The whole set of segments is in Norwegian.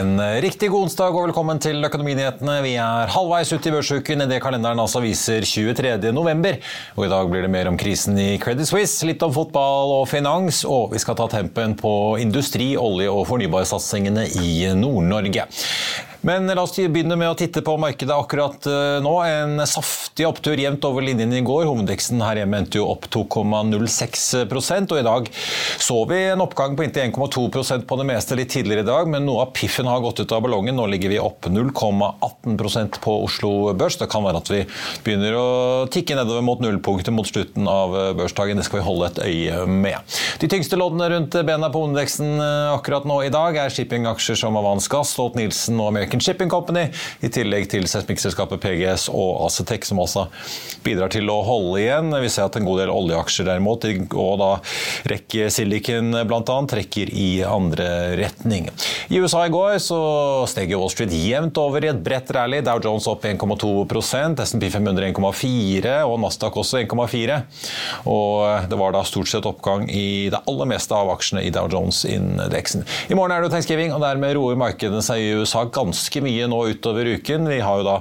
En riktig god onsdag og velkommen til Økonominyhetene. Vi er halvveis ut i børsuken idet kalenderen altså viser 23. november. Og i dag blir det mer om krisen i Credit Suisse, litt om fotball og finans, og vi skal ta tempen på industri, olje og fornybarsatsingene i Nord-Norge. Men la oss begynne med å titte på markedet akkurat eh, nå. En saftig opptur jevnt over linjen i går. Hovedveksten her hjemme endte jo opp 2,06 og i dag så vi en oppgang på inntil 1,2% på det meste litt tidligere i dag, men noe av piffen har gått ut av ballongen. Nå ligger vi opp 0,18% på Oslo Børs. Det kan være at vi begynner å tikke nedover mot nullpunktet mot slutten av børsdagen. Det skal vi holde et øye med. De tyngste loddene rundt bena på hovedveksten eh, akkurat nå i dag er shippingaksjer som Avans Gass, Stolt-Nielsen og American American Shipping Company, i tillegg til seismikkselskapet PGS og Acetec, som også bidrar til å holde igjen. Vi ser at en god del oljeaksjer derimot, og da rekke Silicon bl.a., trekker i andre retning. I USA i går så steg Wall Street jevnt over i et bredt rally. Dow Jones opp 1,2% SMP 500 1,4 og Nasdaq også 1,4. Og det var da stort sett oppgang i det aller meste av aksjene i Dow Jones-indeksen. I morgen er det thanksgiving, og dermed roer markedene seg i USA ganske ganske mye nå utover uken. Vi jo da,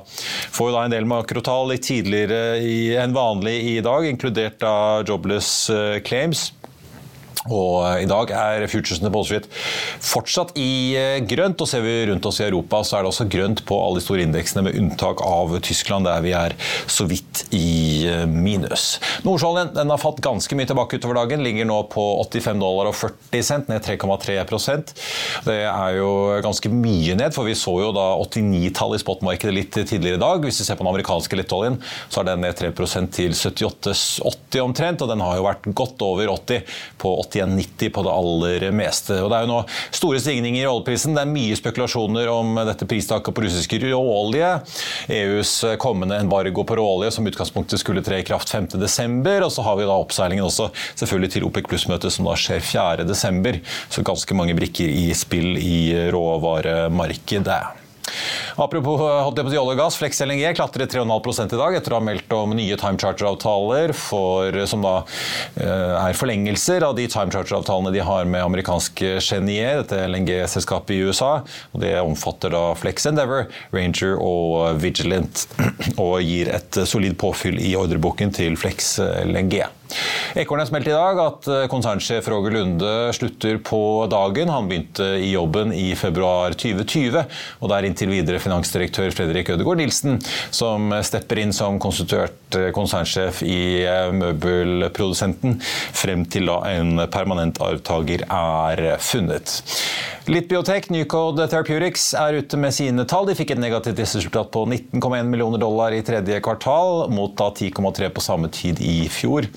får jo da en del makrotall litt tidligere enn vanlig i dag, inkludert da Jobless eh, Claims. Og eh, I dag er futuresene på Wall Street fortsatt i eh, grønt. og Ser vi rundt oss i Europa, så er det også grønt på alle de store indeksene, med unntak av Tyskland, der vi er så vidt i eh, minus. Nordsjøoljen har falt ganske mye tilbake utover dagen. Ligger nå på 85 dollar og 40 cent, ned 3,3% Det er jo ganske mye ned, for vi så jo da 89-tall i spotmarkedet litt tidligere i dag. Hvis vi ser på den amerikanske lettoljen, så er den ned 3% til 78,80 omtrent, og den har jo vært godt over 80 på 80 81,90 på det aller meste. Og det er jo nå store stigninger i oljeprisen. Det er mye spekulasjoner om dette pristaket på russisk råolje. EUs kommende embargo på råolje som utgangspunktet skulle tre i kraft 5.12. Og så har vi da oppseilingen også selvfølgelig til OPEC pluss-møtet som da skjer 4.12. Så ganske mange brikker i spill i råvaremarkedet. Apropos holdt jeg på olje og gass, Flex LNG klatret 3,5 i dag etter å ha meldt om nye time charter-avtaler som da eh, er forlengelser av de time charter-avtalene de har med amerikanske Chenier, dette LNG-selskapet i USA. og Det omfatter da Flex Endeavour, Ranger og Vigilant, og gir et solid påfyll i ordreboken til Flex LNG. Ekornes meldte i dag at eh, konsernsjef Roger Lunde slutter på dagen. Han begynte i jobben i februar 2020, og det er inntil videre finansdirektør Fredrik Ødegaard Nilsen som stepper inn som konstituert eh, konsernsjef i eh, møbelprodusenten, frem til da en permanent arvtaker er funnet. Litt biotek, Newcode Therapeutics, er ute med sine tall. De fikk et negativt resultat på 19,1 millioner dollar i tredje kvartal, mot da 10,3 på samme tid i fjor.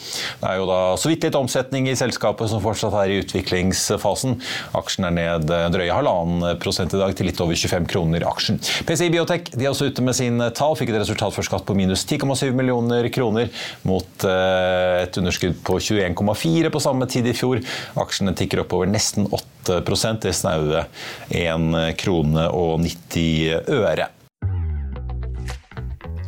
Det er jo da så vidt litt omsetning i selskapet som fortsatt er i utviklingsfasen. Aksjen er ned drøye halvannen prosent i dag, til litt over 25 kroner aksjen. PCI Biotech de er også ute med sin tall, fikk et resultat for skatt på minus 10,7 millioner kroner, mot eh, et underskudd på 21,4 på samme tid i fjor. Aksjene tikker oppover nesten 8% til snaue 1 krone og 90 øre.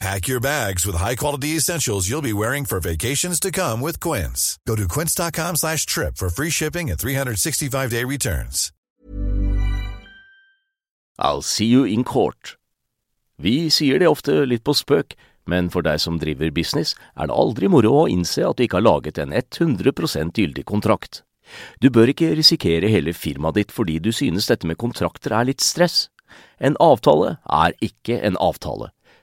Pack your bags with high-quality essentials you'll be wearing for vacations to come with Quince. Go to quince.com slash trip for free shipping and 365-day returns. I'll see you in court. Vi sier det ofte litt på spøk, men for deg som driver business, er det aldri moro å innse at du ikke har laget en 100% gyldig kontrakt. Du bør ikke risikere hele firmaet ditt fordi du synes dette med kontrakter er litt stress. En avtale er ikke en avtale.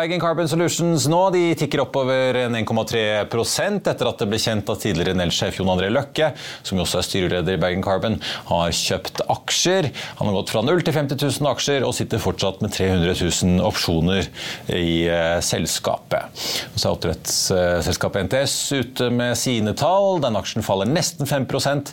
Bergen Carbon Solutions nå de tikker oppover 1,3 etter at det ble kjent at tidligere Nell-sjef Jon André Løkke, som også er styreleder i Bergen Carbon, har kjøpt aksjer. Han har gått fra 0 til 50 000 aksjer og sitter fortsatt med 300 000 opsjoner i uh, selskapet. Så er oppdrettsselskapet NTS ute med sine tall. Den aksjen faller nesten 5%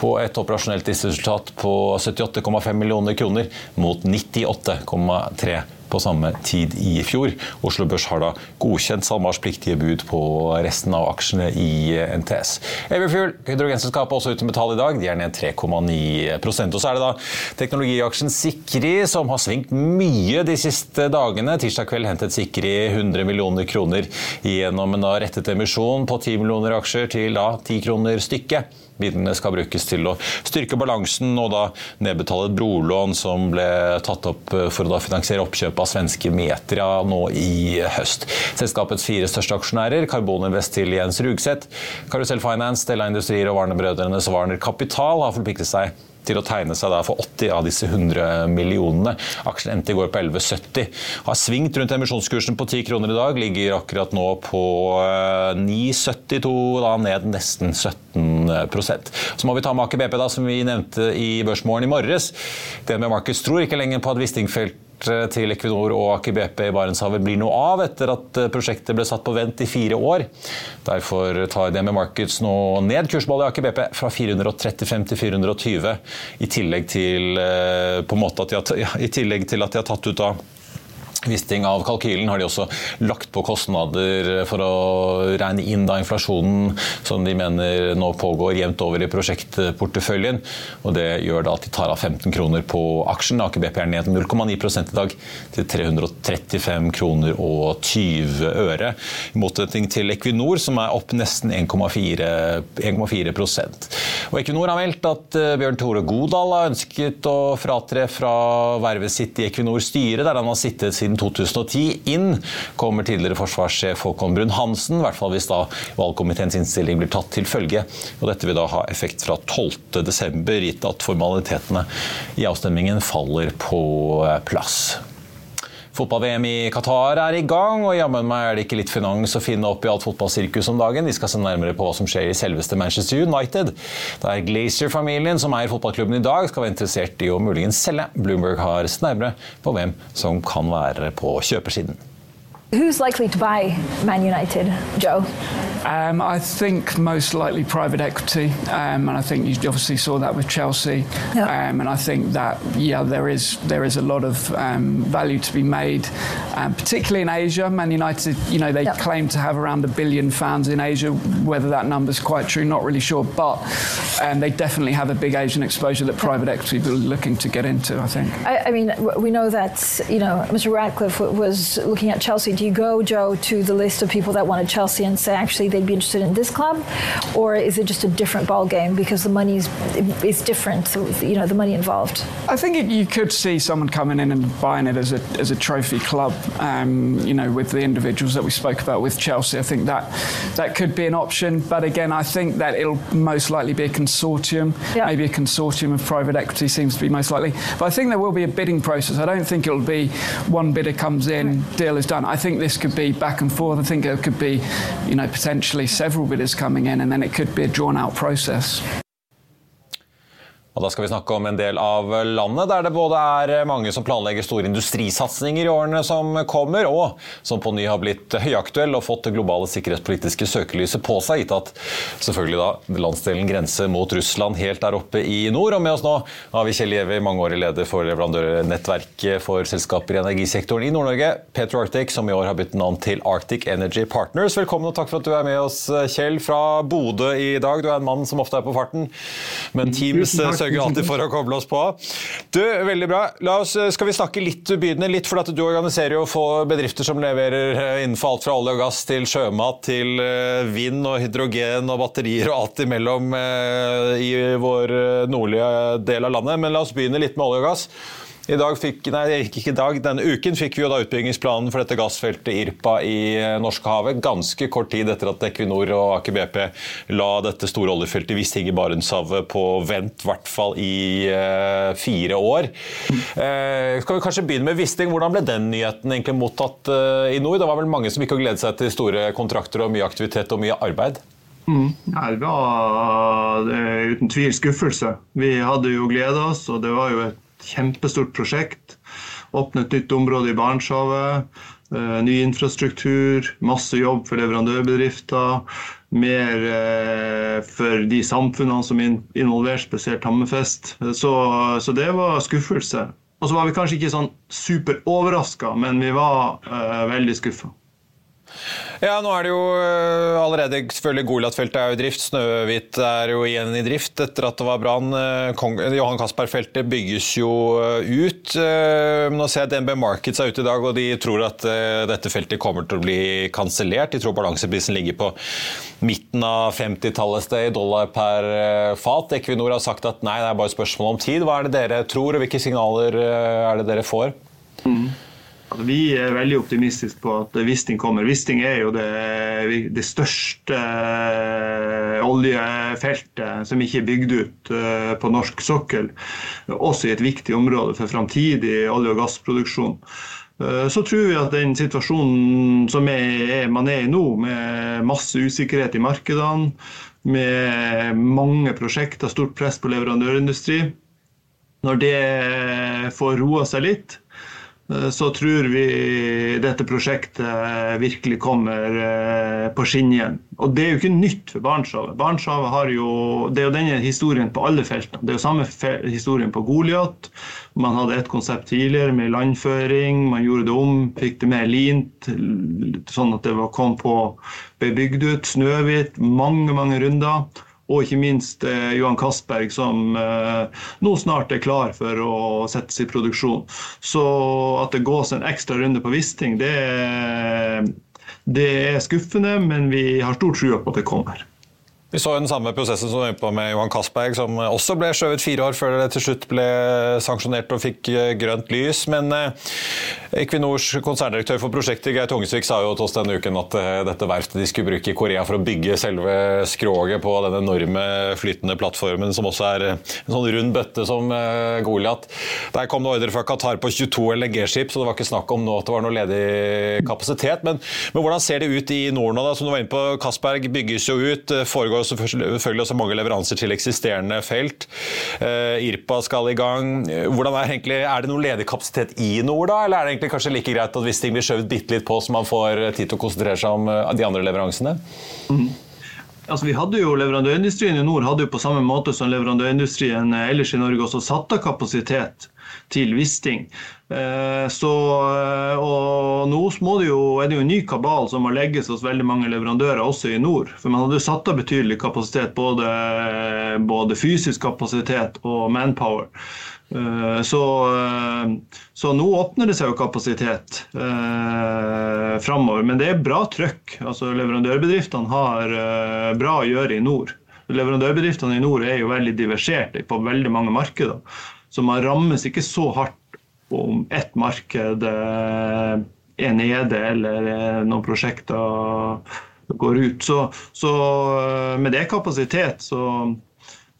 på et operasjonelt resultat på 78,5 millioner kroner mot 98,3 på samme tid i fjor. Oslo Børs har da godkjent SalMars pliktige bud på resten av aksjene i NTS. Everfuel, hydrogenselskapet, også ute med tall i dag. De er ned 3,9 Og så er det da teknologiaksjen Sikri som har svingt mye de siste dagene. Tirsdag kveld hentet Sikri 100 millioner kroner gjennom en rettet emisjon på 10 millioner aksjer til da 10 kroner stykket. Midlene skal brukes til å styrke balansen og da nedbetale et brolån som ble tatt opp for å finansiere oppkjøp av svenske Metria nå i høst. Selskapets fire største aksjonærer, Karboninvest til Jens Rugseth, Karusell Finance, Stella Industrier og Warner-brødrenes Warner Kapital har forpliktet seg til å tegne seg for 80 av disse 100 millionene. Aksjen endte i går på 11,70. Har svingt rundt emisjonskursen på 10 kroner i dag. Ligger akkurat nå på 9,72, eh, da ned nesten 17% Så må vi ta med Aker BP, da, som vi nevnte i Børsmorgen i morges. DNB Markets tror ikke lenger på at Wistingfeld til Equinor og Aker BP i Barentshavet blir noe av etter at eh, prosjektet ble satt på vent i fire år. Derfor tar DNB Markets nå ned kursmålet i Aker BP fra 435 til 420, i tillegg til, eh, måte i tillegg til at de har tatt ut av Wisting av kalkylen har de også lagt på kostnader for å regne inn da inflasjonen som de mener nå pågår jevnt over i prosjektporteføljen. Og Det gjør da at de tar av 15 kroner på aksjen. Aker BP er ned 0,9 i dag til 335 kroner og 20 øre. I motsetning til Equinor som er opp nesten 1,4 Og Equinor har meldt at eh, Bjørn Tore Godal har ønsket å fratre fra vervet sitt i Equinors styre, der han har sittet siden 2010. Inn kommer tidligere forsvarssjef Håkon Brun-Hansen, i hvert fall hvis da valgkomiteens innstilling blir tatt til følge. Og dette vil da ha effekt fra 12.12, gitt at formalitetene i avstemningen faller på plass. Fotball-VM i Qatar er i gang, og jammen meg er det ikke litt finans å finne opp i alt fotballsirkus om dagen. Vi skal se nærmere på hva som skjer i selveste Manchester United. Der Glazer-familien, som eier fotballklubben i dag, skal være interessert i å muligens selge. Bloomberg har sett nærmere på hvem som kan være på kjøpersiden. Who's likely to buy Man United, Joe? Um, I think most likely private equity, um, and I think you obviously saw that with Chelsea. Yep. Um, and I think that yeah, there is there is a lot of um, value to be made, um, particularly in Asia. Man United, you know, they yep. claim to have around a billion fans in Asia. Whether that number is quite true, not really sure, but um, they definitely have a big Asian exposure that private yep. equity are looking to get into. I think. I, I, mean, we know that you know Mr. Radcliffe was looking at Chelsea. You go, Joe, to the list of people that wanted Chelsea and say actually? they'd be interested in this club, or is it just a different ball game because the money is, is different? You know, the money involved. I think it, you could see someone coming in and buying it as a as a trophy club. Um, you know, with the individuals that we spoke about with Chelsea, I think that that could be an option. But again, I think that it'll most likely be a consortium. Yeah. Maybe a consortium of private equity seems to be most likely. But I think there will be a bidding process. I don't think it'll be one bidder comes in, deal is done. I think this could be back and forth. I think it could be, you know, potentially potentially several bidders coming in, and then it could be a drawn out process. Og Da skal vi snakke om en del av landet der det både er mange som planlegger store industrisatsinger i årene som kommer, og som på ny har blitt høyaktuell og fått det globale sikkerhetspolitiske søkelyset på seg, gitt at selvfølgelig da landsdelen grenser mot Russland helt der oppe i nord. Og med oss nå har vi Kjell Gjevi, mangeårig leder for leverandørnettverket for selskaper i energisektoren i Nord-Norge, Petro Arctic, som i år har byttet navn til Arctic Energy Partners. Velkommen og takk for at du er med oss, Kjell, fra Bodø i dag. Du er en mann som ofte er på farten, men Teams sørger alltid for å koble oss på. Du, Veldig bra. Oss, skal vi snakke litt begynne litt, for du organiserer jo få bedrifter som leverer eh, innenfor alt fra olje og gass til sjømat til eh, vind og hydrogen og batterier og alt imellom eh, i vår nordlige del av landet. Men la oss begynne litt med olje og gass. I dag fikk, nei, ikke i dag, Denne uken fikk vi jo da utbyggingsplanen for dette gassfeltet Irpa i eh, Norskehavet. Ganske kort tid etter at Equinor og Aker BP la dette store oljefeltet Wisting i Barentshavet på vent, i hvert fall i uh, fire år. Uh, skal vi kanskje begynne med Wisting. Hvordan ble den nyheten egentlig mottatt uh, i nord? Det var vel mange som gikk og gledet seg til store kontrakter og mye aktivitet og mye arbeid? Mm. Det var uten tvil skuffelse. Vi hadde jo gleda oss, og det var jo et kjempestort prosjekt. Åpne et nytt område i Barentshavet. Uh, ny infrastruktur, masse jobb for leverandørbedrifter. Mer uh, for de samfunnene som er spesielt Hammerfest. Så, så, det var skuffelse. Og så var vi kanskje ikke sånn superoverraska, men vi var uh, veldig skuffa. Ja, nå er det jo eh, allerede selvfølgelig Goliat-feltet er jo i drift. Snøhvit er jo igjen i drift etter at det var brann. Eh, Johan Castberg-feltet bygges jo eh, ut. Nå ser jeg at DNB Markets er ute i dag, og de tror at dette feltet kommer til å bli kansellert. De tror balanseprisen ligger på midten av 50-tallet sted i dollar per fat. Equinor har sagt at nei, det er bare spørsmål om tid. Hva er det dere tror, og hvilke signaler er det dere får? Mm. Altså, vi er veldig optimistiske på at Wisting kommer. Wisting er jo det, det største eh, oljefeltet som ikke er bygd ut eh, på norsk sokkel. Også i et viktig område for framtidig olje- og gassproduksjon. Eh, så tror vi at den situasjonen som er, man er i nå, med masse usikkerhet i markedene, med mange prosjekter, stort press på leverandørindustri, når det får roa seg litt, så tror vi dette prosjektet virkelig kommer eh, på skinnene. Og det er jo ikke nytt for Barentshavet. Barentshavet har jo, Det er jo denne historien på alle feltene. Det er jo samme historien på Goliat. Man hadde et konsept tidligere med landføring. Man gjorde det om, fikk det mer lint, sånn at det kom på, bebygd ut. Snøhvit. Mange, mange runder og ikke minst eh, Johan Castberg, som eh, nå snart er klar for å settes i produksjon. Så at det gås en ekstra runde på Wisting, det, det er skuffende, men vi har stor tro på at det kommer. Vi så den samme prosessen som vi på med Johan Castberg, som også ble skjøvet fire år før det til slutt ble sanksjonert og fikk eh, grønt lys. Men eh, Equinors konserndirektør for prosjektet, Geir Tungesvik, sa jo til oss denne uken at eh, dette verftet de skulle bruke i Korea for å bygge selve skroget på den enorme flytende plattformen, som også er en sånn rund bøtte som Goliat. Der kom det ordre fra Qatar på 22 LNG-skip, så det var ikke snakk om nå at det var noe ledig kapasitet. Men, men hvordan ser det ut i Norden da? Som du var inne på, Castberg bygges jo ut. foregår selvfølgelig også mange leveranser til eksisterende felt. Eh, Irpa skal i gang. Hvordan Er egentlig, er det noe ledig kapasitet i nord, da? Eller er det egentlig kanskje like greit at hvis ting blir skjøvet bitte litt på, så man får tid til å konsentrere seg om eh, de andre leveransene? Mm. Altså, vi hadde jo Leverandørindustrien i nord hadde jo på samme måte som leverandørindustrien ellers i Norge også satt av kapasitet til Wisting. Eh, så, eh, og nå må det jo, er det jo en ny kabal som må legges hos veldig mange leverandører, også i nord. For man hadde satt av betydelig kapasitet, både, både fysisk kapasitet og manpower. Eh, så, så, nå åpner det seg jo kapasitet eh, framover. Men det er bra trøkk. Altså, leverandørbedriftene har eh, bra å gjøre i nord. Leverandørbedriftene i nord er jo veldig diverserte på veldig mange markeder. Så man rammes ikke så hardt om ett marked eh, er nede eller eh, noen prosjekter går ut. Så, så eh, med det kapasitet, så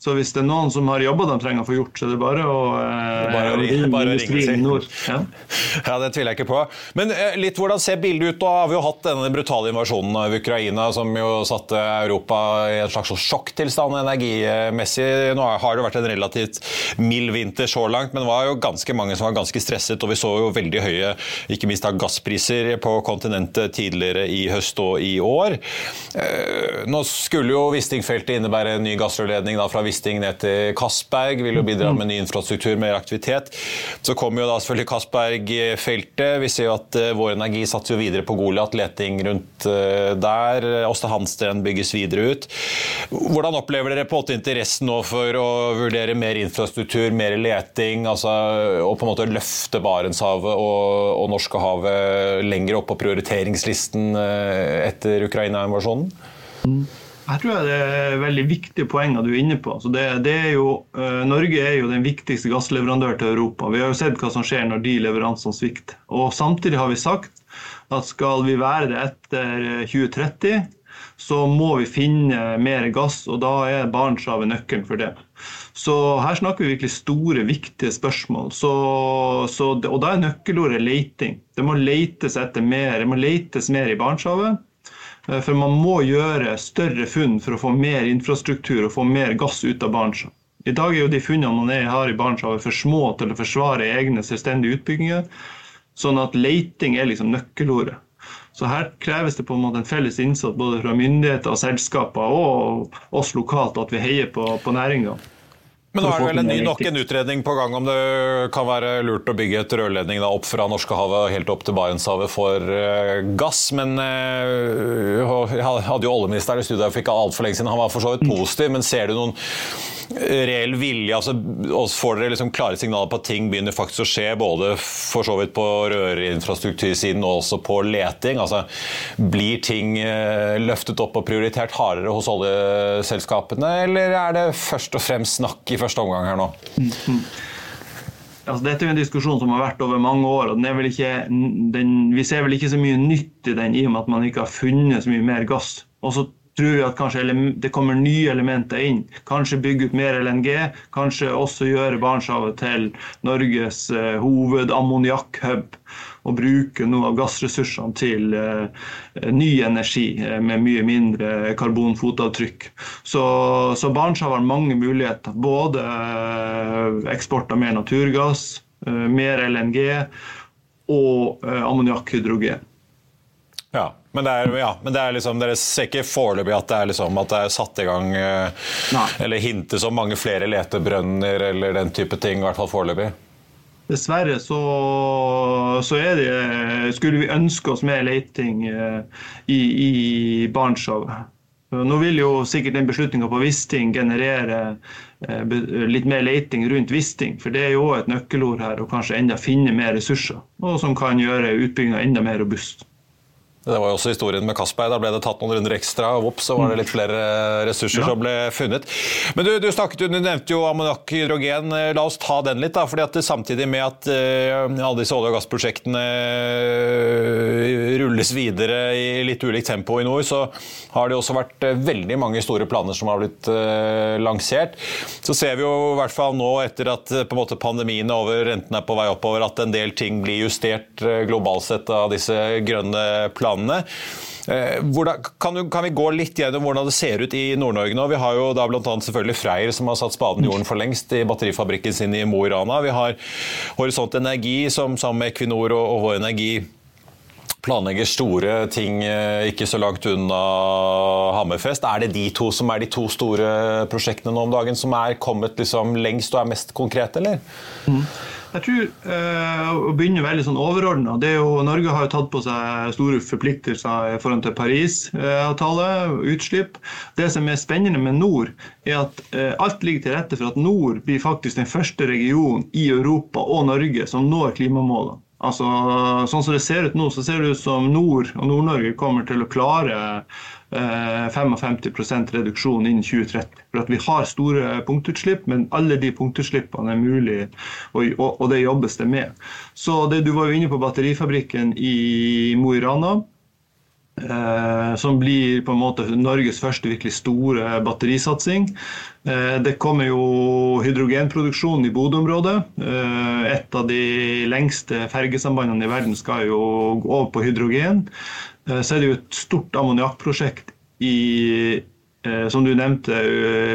så hvis det er noen som har jobber de trenger å få gjort, så er det bare å, eh, bare, ringe, bare ringe nord. Ja. ja. det tviler jeg ikke på. Men eh, litt hvordan ser bildet ut? Da har vi jo hatt denne brutale invasjonen av Ukraina som jo satte Europa i en slags sjokktilstand energimessig. Nå har det vært en relativt mild vinter så langt, men det var jo ganske mange som var ganske stresset. Og vi så jo veldig høye ikke minst av gasspriser på kontinentet tidligere i høst og i år. Eh, nå skulle jo Wisting-feltet innebære en ny gassrørledning fra Wisting Wisting ned til Castberg vil jo bidra med ny infrastruktur, mer aktivitet. Så kommer jo da selvfølgelig Castberg-feltet. Vi ser jo at uh, Vår Energi satser jo videre på Goliat, leting rundt uh, der. Åste Hansten bygges videre ut. Hvordan opplever dere på en måte interessen nå for å vurdere mer infrastruktur, mer leting, altså, og på en måte løfte Barentshavet og, og Norskehavet lenger opp på prioriteringslisten uh, etter Ukraina-invasjonen? Mm. Jeg tror det er veldig viktige poenger du er inne på. Det, det er jo, uh, Norge er jo den viktigste gassleverandør til Europa. Vi har jo sett hva som skjer når de leveransene svikter. Og Samtidig har vi sagt at skal vi være det etter 2030, så må vi finne mer gass, og da er Barentshavet nøkkelen for det. Så her snakker vi virkelig store, viktige spørsmål. Så, så, og da er nøkkelordet leiting. Det må letes etter mer. Det må letes mer i Barentshavet. Eh, for man må gjøre større funn for å få mer infrastruktur og få mer gass ut av Barentshavet. I dag er jo de funnene man har i Barentshavet for små til å forsvare egne selvstendige utbygginger. Sånn at leiting er liksom nøkkelordet. Så her kreves det på en måte en felles innsats både fra myndigheter og selskaper og oss lokalt, at vi heier på, på næringa. Men nå er det vel en ny, nok en utredning på gang om det kan være lurt å bygge et rørledning da, opp fra Norskehavet helt opp til Barentshavet for uh, gass. Men uh, jeg hadde jo oljeministeren i studio for ikke altfor lenge siden. Han var for så vidt positiv, men ser du noen reell vilje? Altså, får dere liksom klare signaler på at ting begynner faktisk å skje, både for så vidt på rørinfrastruktursiden og også på leting? Altså, blir ting uh, løftet opp og prioritert hardere hos oljeselskapene, eller er det først og fremst snakk i første omgang her nå? Altså, dette er en diskusjon som har vært over mange år. og ikke, den, Vi ser vel ikke så mye nytt i den i og med at man ikke har funnet så mye mer gass. Og så tror vi at kanskje det kommer nye elementer inn. Kanskje bygge ut mer LNG. Kanskje også gjøre Barentshavet til Norges uh, hovedammoniakkhub. Og bruke noe av gassressursene til uh, ny energi uh, med mye mindre karbonfotavtrykk. Så, så Barentshavet har mange muligheter. Både eksport av mer naturgass, mer LNG og ammoniakkhydrogen. Ja, men, det er, ja, men liksom, dere ser ikke foreløpig at det er, liksom, at det er satt i gang Nei. eller hintes om mange flere letebrønner eller den type ting, i hvert fall foreløpig? Dessverre så, så det, skulle vi ønske oss mer leiting i, i Barentshavet. Nå vil jo sikkert den beslutninga på Wisting generere litt mer leiting rundt Wisting, for det er jo et nøkkelord her, og kanskje enda finne mer ressurser. Og som kan gjøre utbygginga enda mer robust. Det var jo også historien med Kasper. Da ble det tatt noen runder ekstra, og vops, så var det litt flere ressurser ja. som ble funnet. Men du, du, snakket, du nevnte jo ammoniakk-hydrogen. La oss ta den litt. da, fordi at Samtidig med at uh, alle disse olje- og gassprosjektene uh, rulles videre i litt ulikt tempo i nord, så har det også vært uh, veldig mange store planer som har blitt lansert. Så ser vi jo i hvert fall nå, etter at på en måte pandemien er over, renten er på vei oppover, at en del ting blir justert globalt sett av disse grønne planene planene. Eh, hvordan, kan, kan, vi gå litt gjennom hvordan det ser ut i Nord-Norge nå? Vi har jo da bl.a. selvfølgelig Freyr som har satt spaden i jorden for lengst i batterifabrikken sin i Mo i Rana. Vi har Horisont Energi som sammen med Equinor og, og Vår Energi planlegger store ting eh, ikke så langt unna Hammerfest. Er det de to som er de to store prosjektene nå om dagen som er kommet liksom lengst og er mest konkrete, eller? Mm. Jeg tror eh, Å begynne veldig sånn overordna Norge har jo tatt på seg store forpliktelser i forhold til Paris-avtale, utslipp. Det som er spennende med nord, er at eh, alt ligger til rette for at nord blir faktisk den første regionen i Europa og Norge som når klimamålene. Altså, sånn som det ser ut nå, så ser det ut som Nord og Nord-Norge kommer til å klare 55 eh, reduksjon innen 2030. For Vi har store punktutslipp, men alle de punktutslippene er mulig, og, og det jobbes det med. Så det Du var jo inne på batterifabrikken i Mo i Rana. Eh, som blir på en måte Norges første virkelig store batterisatsing. Eh, det kommer jo hydrogenproduksjon i Bodø-området. Eh, et av de lengste fergesambandene i verden skal jo gå over på hydrogen. Så er det jo et stort ammoniakkprosjekt i som du nevnte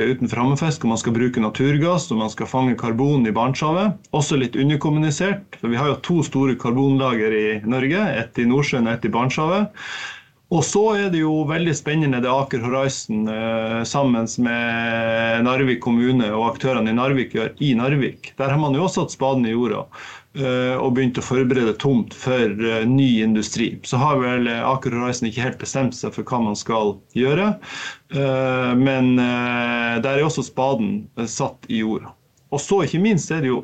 utenfor Hammerfest, hvor man skal bruke naturgass og man skal fange karbon i Barentshavet. Også litt underkommunisert, for vi har jo to store karbonlager i Norge. Ett i Nordsjøen og ett i Barentshavet. Og så er det jo veldig spennende det Aker Horizon eh, sammen med Narvik kommune og aktørene i Narvik gjør i Narvik. Der har man jo også satt spaden i jorda. Eh, og begynt å forberede tomt for eh, ny industri. Så har vel Aker Horizon ikke helt bestemt seg for hva man skal gjøre. Eh, men der er også spaden satt i jorda. Og så ikke minst er det jo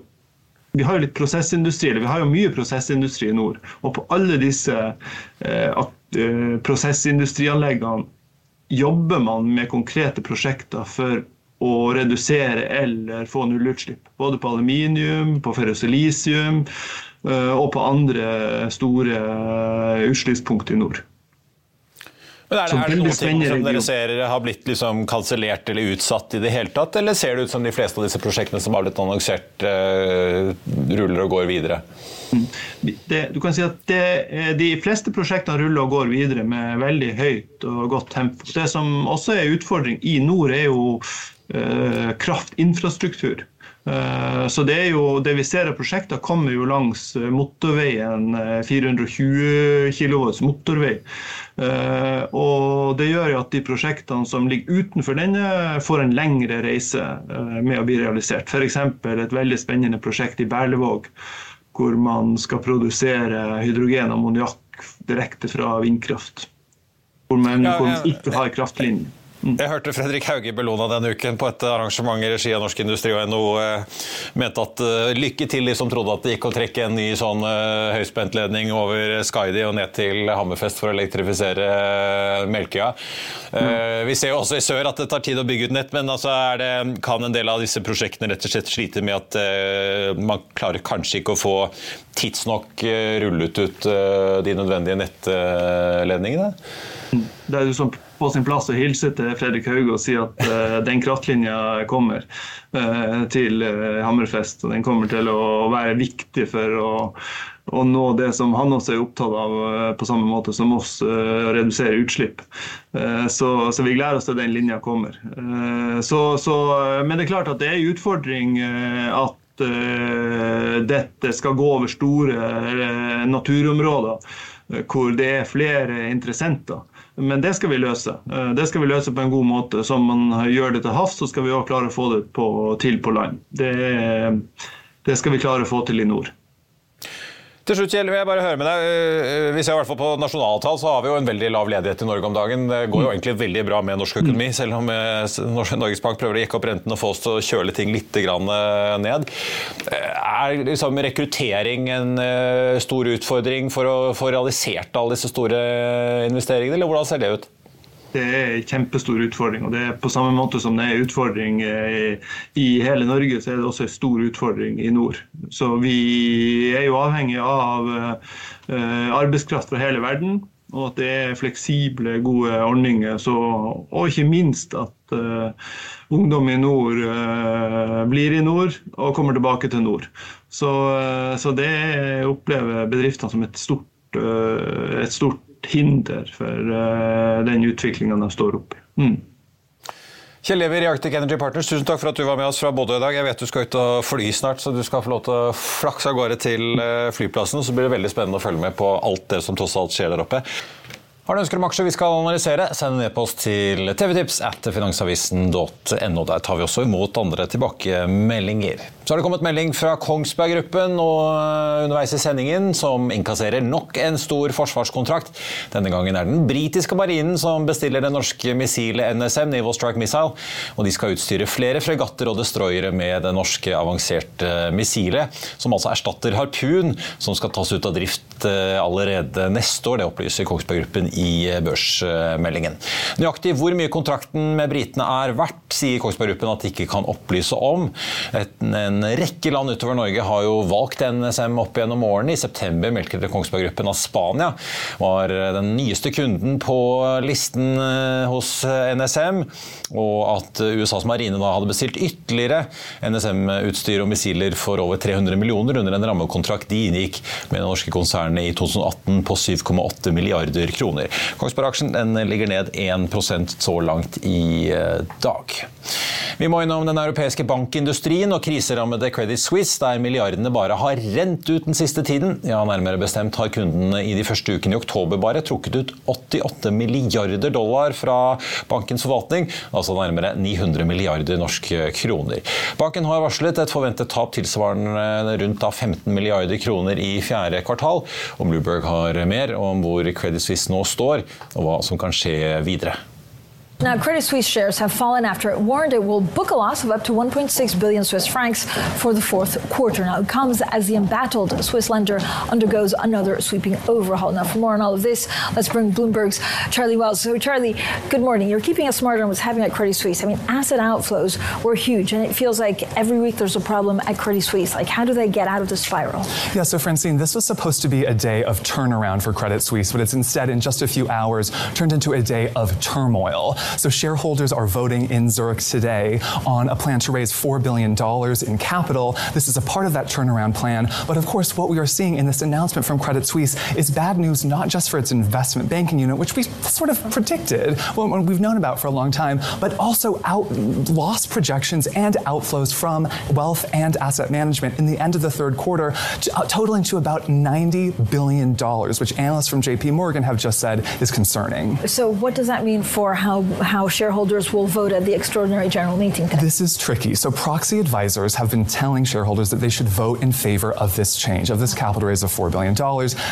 vi har jo litt prosessindustri, eller vi har jo mye prosessindustri i nord. Og på alle disse prosessindustrianleggene jobber man med konkrete prosjekter for å redusere eller få nullutslipp. Både på aluminium, på ferrosilisium eh, og på andre store eh, utslippspunkt i nord. Men er det, er det noen ting som dere ser har blitt liksom kansellert eller utsatt i det hele tatt, eller ser det ut som de fleste av disse prosjektene som har blitt annonsert, ruller og går videre? Mm. Det, du kan si at det, De fleste prosjektene ruller og går videre med veldig høyt og godt tempo. Det som også er utfordring i nord, er jo Eh, kraftinfrastruktur. Eh, så det, jo, det vi ser av prosjekter, kommer jo langs eh, motorveien, 420 kV motorvei. Og det gjør jo at de prosjektene som ligger utenfor denne, får en lengre reise med å bli realisert. F.eks. et veldig spennende prosjekt i Berlevåg, hvor man skal produsere hydrogen og ammoniakk direkte fra vindkraft. Hvor man, hvor man ikke har kraftlinjer. Mm. Jeg hørte Fredrik Hauge i Bellona denne uken på et arrangement i regi av Norsk Industri og NHO eh, mente at uh, lykke til de som trodde at det gikk å trekke en ny sånn uh, høyspentledning over Skaidi og ned til Hammerfest for å elektrifisere Melkøya. Mm. vi ser jo også i sør at det tar tid å bygge ut nett, men altså det, kan en del av disse prosjektene rett og slett slite med at man klarer kanskje ikke å få tidsnok rullet ut de nødvendige nettledningene? Det er jo sånn på sin plass å hilse til Fredrik Hauge og si at uh, den kraftlinja kommer uh, til uh, Hammerfest. Og den kommer til å være viktig for å, å, nå det som han også er opptatt av, på samme måte som oss, å redusere utslipp. Så, så, vi gleder oss til den linja kommer. Så, så, men det er klart at det er en utfordring at dette skal gå over store naturområder hvor det er flere interessenter. Men det skal vi løse. Det skal vi løse på en god måte. Som man gjør det til havs, så skal vi også klare å få det på, til på land. Det, det skal vi klare å få til i nord. Til slutt, Kjell, vil jeg bare høre med deg. Eh, vi ser i hvert fall På nasjonaltall så har vi jo en veldig lav ledighet i Norge om dagen. Det går jo egentlig veldig bra med norsk økonomi, selv om eh, Norges Bank prøver å jekke opp renten og få oss til å kjøle ting litt eh, ned. Er liksom rekruttering en stor utfordring for å få realisert alle disse store investeringene, eller hvordan ser det ut? Det er en kjempestor utfordring. og det er På samme måte som det er utfordring eh, i hele Norge, så er det også en stor utfordring i nord. Så vi er jo avhengig av eh, arbeidskraft fra hele verden. Og at det er fleksible, gode ordninger. Så, og ikke minst at uh, ungdom i nord uh, blir i nord og kommer tilbake til nord. Så, uh, så det opplever bedriftene som et stort, et stort hinder for uh, den utviklinga de står oppi. Mm. Kjell i Arctic Energy Partners, tusen takk for at du var med oss fra Bodø i dag. Jeg vet du skal ut og fly snart, så du skal få lov til å flakse av gårde til eh, flyplassen. Så blir det veldig spennende å følge med på alt det som tross alt skjer der oppe. Har du ønsker om aksjer vi skal analysere, send en e-post til tvtips at finansavisen.no. Der tar vi også imot andre tilbakemeldinger. Så har det kommet melding fra Kongsberg Gruppen og eh, underveis i sendingen, som innkasserer nok en stor forsvarskontrakt. Denne gangen er den britiske marinen som bestiller det norske missilet NSM, Naval Strike Missile. Og de skal utstyre flere fregatter og destroyere med det norske avanserte missilet, som altså erstatter Harpun, som skal tas ut av drift eh, allerede neste år. Det opplyser Kongsberg Gruppen i børsmeldingen. Nøyaktig hvor mye kontrakten med britene er verdt, sier Kongsberg Gruppen at de ikke kan opplyse om. En rekke land utover Norge har jo valgt NSM opp gjennom årene. I september meldte det Kongsberg Gruppen at Spania var den nyeste kunden på listen eh, hos NSM, og at USAs marine da hadde bestilt ytterligere NSM-utstyr og missiler for over 300 millioner under en rammekontrakt de inngikk med det norske konsernet i 2018 på 7,8 milliarder kroner. Kongsberg-aksjen ligger ned 1% så langt i eh, dag. Vi må innom den europeiske bankindustrien og kriserammede Credit Suisse, der milliardene bare har rent ut den siste tiden. Ja, Nærmere bestemt har kundene i de første ukene i oktober bare trukket ut 88 milliarder dollar fra bankens forvaltning, altså nærmere 900 milliarder norske kroner. Banken har varslet et forventet tap tilsvarende rundt 15 milliarder kroner i fjerde kvartal. Og Bloomberg har mer om hvor Credit Suisse nå står, og hva som kan skje videre. Now, Credit Suisse shares have fallen after it warned it will book a loss of up to 1.6 billion Swiss francs for the fourth quarter. Now, it comes as the embattled Swiss lender undergoes another sweeping overhaul. Now, for more on all of this, let's bring Bloomberg's Charlie Wells. So, Charlie, good morning. You're keeping us smarter on what's happening at Credit Suisse. I mean, asset outflows were huge, and it feels like every week there's a problem at Credit Suisse. Like, how do they get out of the spiral? Yeah, so, Francine, this was supposed to be a day of turnaround for Credit Suisse, but it's instead, in just a few hours, turned into a day of turmoil. So shareholders are voting in Zurich today on a plan to raise $4 billion in capital. This is a part of that turnaround plan. But of course, what we are seeing in this announcement from Credit Suisse is bad news not just for its investment banking unit, which we sort of predicted, well, we've known about for a long time, but also out loss projections and outflows from wealth and asset management in the end of the third quarter, uh, totaling to about $90 billion, which analysts from JP Morgan have just said is concerning. So, what does that mean for how, how shareholders will vote at the extraordinary general meeting today? This is tricky. So, proxy advisors have been telling shareholders that they should vote in favor of this change, of this capital raise of $4 billion.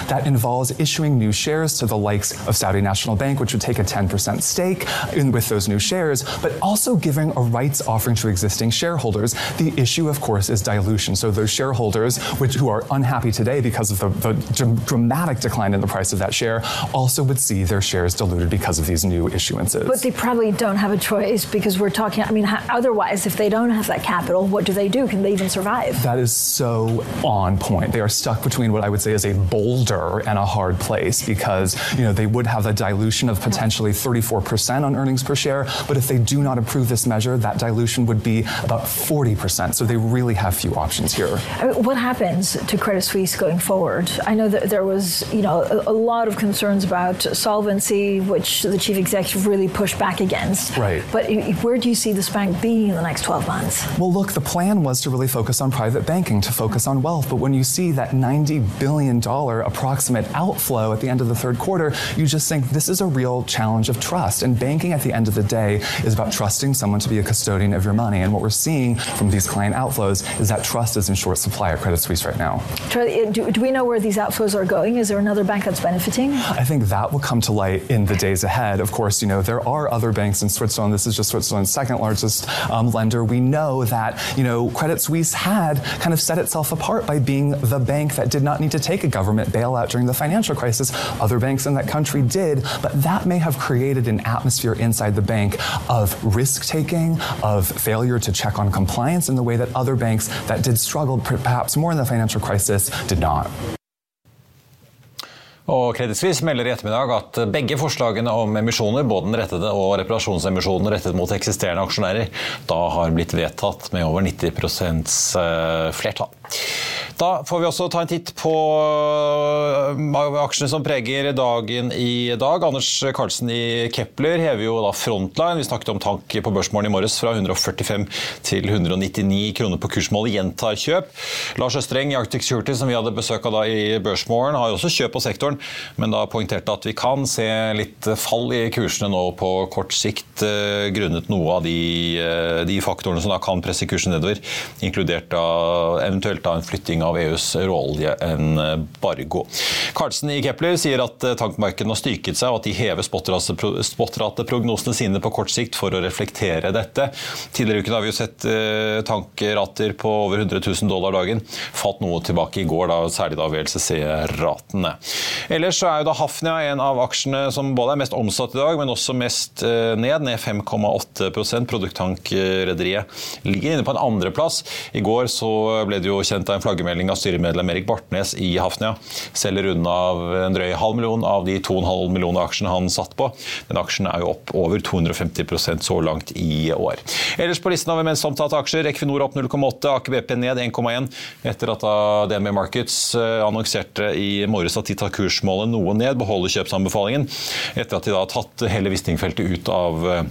That involves issuing new shares to the likes of Saudi National Bank, which would take a 10% stake in, with those new shares, but also giving a rights offering to existing shareholders. The issue, of course, is dilution. So, those shareholders which, who are unhappy today because of the, the dramatic decline in the price of that share also would see their shares diluted because of these new issuances. But they probably don't have a choice because we're talking. I mean, otherwise, if they don't have that capital, what do they do? Can they even survive? That is so on point. They are stuck between what I would say is a boulder and a hard place because you know they would have a dilution of potentially 34% on earnings per share, but if they do not approve this measure, that dilution would be about 40%. So they really have few options here. I mean, what happens to Credit Suisse going forward? I know that there was you know a, a lot of concerns about solvency, which the chief executive really pushed back back against. Right. But where do you see this bank being in the next 12 months? Well, look, the plan was to really focus on private banking, to focus on wealth. But when you see that $90 billion approximate outflow at the end of the third quarter, you just think this is a real challenge of trust. And banking at the end of the day is about trusting someone to be a custodian of your money. And what we're seeing from these client outflows is that trust is in short supply at Credit Suisse right now. Eh, do, do we know where these outflows are going? Is there another bank that's benefiting? I think that will come to light in the days ahead. Of course, you know, there are other banks in Switzerland. This is just Switzerland's second largest um, lender. We know that, you know, Credit Suisse had kind of set itself apart by being the bank that did not need to take a government bailout during the financial crisis. Other banks in that country did, but that may have created an atmosphere inside the bank of risk taking, of failure to check on compliance in the way that other banks that did struggle perhaps more in the financial crisis did not. Og Credit Suisse melder i ettermiddag at begge forslagene om emisjoner, både den rettede og reparasjonsemisjonen rettet mot eksisterende aksjonærer, da har blitt vedtatt med over 90% flertall. Da får vi også ta en titt på øh, aksjene som preger dagen i dag. Anders Karlsen i Kepler hever jo da Frontline. Vi snakket om tank på børsmålen i morges fra 145 til 199 kroner på kursmålet. Gjentar kjøp. Lars Østreng i Arctic Security, som vi hadde besøk av da i børsmålen, har jo også kjøp på sektoren, men da poengterte at vi kan se litt fall i kursene nå på kort sikt, øh, grunnet noe av de, øh, de faktorene som da kan presse kursen nedover, inkludert da eventuelt da en flytting av EUs råoljeembargo. Karlsen i Kepler sier at eh, tankmarkedene har styrket seg, og at de hever spotrateprognosene sine på kort sikt for å reflektere dette. Tidligere i uken har vi jo sett eh, tankrater på over 100 000 dollar dagen. Falt noe tilbake i går, da, særlig da VLCC-ratene. Ellers så er jo da Hafnia en av aksjene som både er mest omsatt i dag, men også mest eh, ned. Ned 5,8% Produkttankrederiet ligger inne på en andreplass. I går så ble det jo kjent av en flaggermelding av styremedlem Erik Bartnes i Hafnia. Selger unna en drøy halv million av de 2,5 millioner aksjene han satt på. Den aksjen er jo opp over 250% så langt i år. Ellers på listen vi mest omtalte aksjer. Equinor opp 0,8, Aker BP ned 1,1 etter at DNB Markets eh, annonserte i morges at de tar kursmålet noe ned, beholder kjøpsanbefalingen etter at de da har tatt hele Wisting-feltet ut av eh,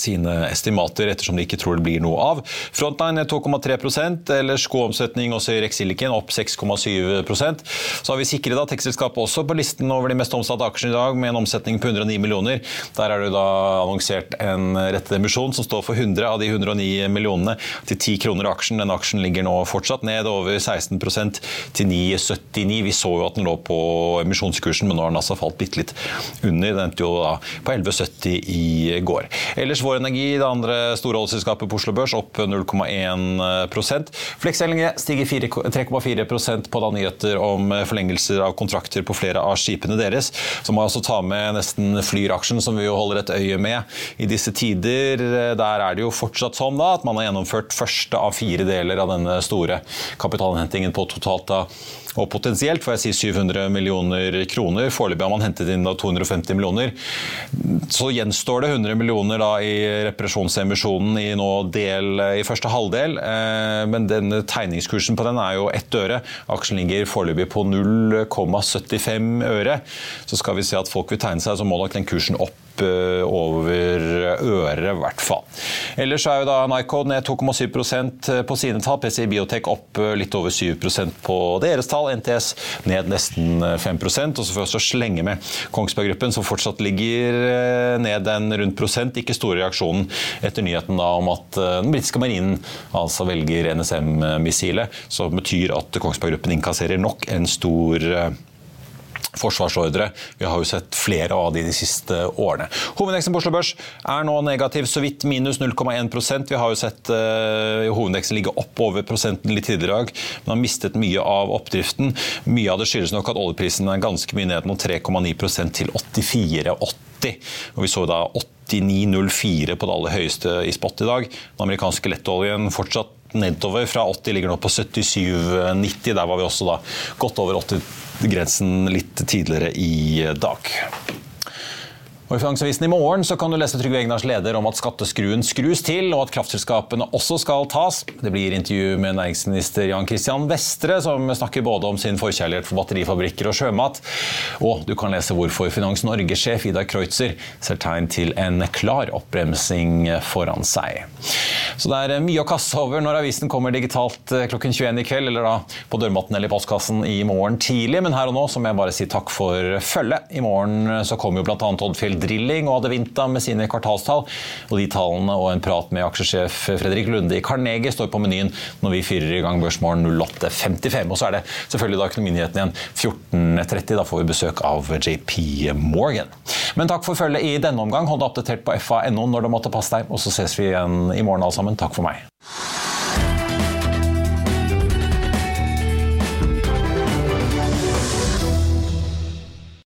sine estimater, ettersom de ikke tror det blir noe av. Frontline 2,3% eller omsetning også i Rexilicon, opp 6,7% Så har vi sikret da tekstselskapet også på listen over de mest omsatte aksjene i dag, med en omsetning på 109 millioner. Der er det da annonsert en rettet emisjon som står for 100 av de 109 millionene til 10 kroner aksjen. Den aksjen ligger nå fortsatt ned over 16% til 9,79. Vi så jo at den lå på emisjonskursen, men nå har den altså falt bitte litt under. Den endte jo da på 11,70 i går. Ellers Vår Energi, det andre store oljeselskapet på Oslo Børs, opp 0,1 Flex LNG stiger 3,4% på da nyheter om forlengelser av kontrakter på flere av skipene deres. Så må jeg også ta med nesten Flyr-aksjen, som vi jo holder et øye med i disse tider. Der er det jo fortsatt sånn da, at man har gjennomført første av fire deler av denne store kapitalhentingen på totalt da og potensielt får jeg si 700 millioner kroner. Foreløpig har man hentet inn 250 millioner. Så gjenstår det 100 millioner da i reparasjonsemisjonen i del i første halvdel. Eh, men den tegningskursen på den er jo ett øre. Aksjen ligger foreløpig på 0,75 øre. Så skal vi se at folk vil tegne seg, så må nok den kursen opp Eh, over øret, i hvert fall. Ellers er jo da Nycode ned 2,7% på sine tall. PCI Biotech opp eh, litt over 7% på deres tall. NTS ned nesten 5% Og så får vi også slenge med Kongsberg Gruppen, som fortsatt ligger eh, ned en rundt prosent. Ikke store reaksjonen etter nyheten da om at den britiske marinen altså velger NSM-missilet, som betyr at Kongsberg Gruppen innkasserer nok en stor forsvarsordre. Vi har jo sett flere av de de siste årene. Hovedindeksen på Oslo Børs er nå negativ, så vidt minus 0,1% Vi har jo sett uh, hovedindeksen ligge opp over prosenten litt tidligere i dag, men har mistet mye av oppdriften. Mye av det skyldes nok at oljeprisen er ganske mye ned, mot 3,9% til 84,80. Og vi så da 89,04 på det aller høyeste i spot i dag. Den amerikanske lettoljen fortsatt nedover. Fra 80 ligger nå på 77,90. Der var vi også da godt over 80 grensen litt tidligere i dag. Og I Finansavisen i morgen så kan du lese Trygve Egnars leder om at skatteskruen skrus til, og at kraftselskapene også skal tas. Det blir intervju med næringsminister Jan Christian Vestre, som snakker både om sin forkjærlighet for batterifabrikker og sjømat. Og du kan lese hvorfor Finans Norge-sjef Ida Kreutzer ser tegn til en klar oppbremsing foran seg. Så det er mye å kaste over når avisen kommer digitalt klokken 21 i kveld, eller da på dørmatten eller i postkassen i morgen tidlig. Men her og nå så må jeg bare si takk for følget. I morgen så kommer jo bl.a. Oddfjell Drilling og Adevinta med sine kvartalstall. Og de tallene og en prat med aksjesjef Fredrik Lunde i Carnegie står på menyen når vi fyrer i gang Børsmorgen 08.55. Og så er det selvfølgelig da Økonominyheten igjen 14.30. Da får vi besøk av JP Morgan. Men takk for følget i denne omgang. Hold deg oppdatert på fa.no når det måtte passe deg. Og så ses vi igjen i morgen alle sammen. Takk for meg.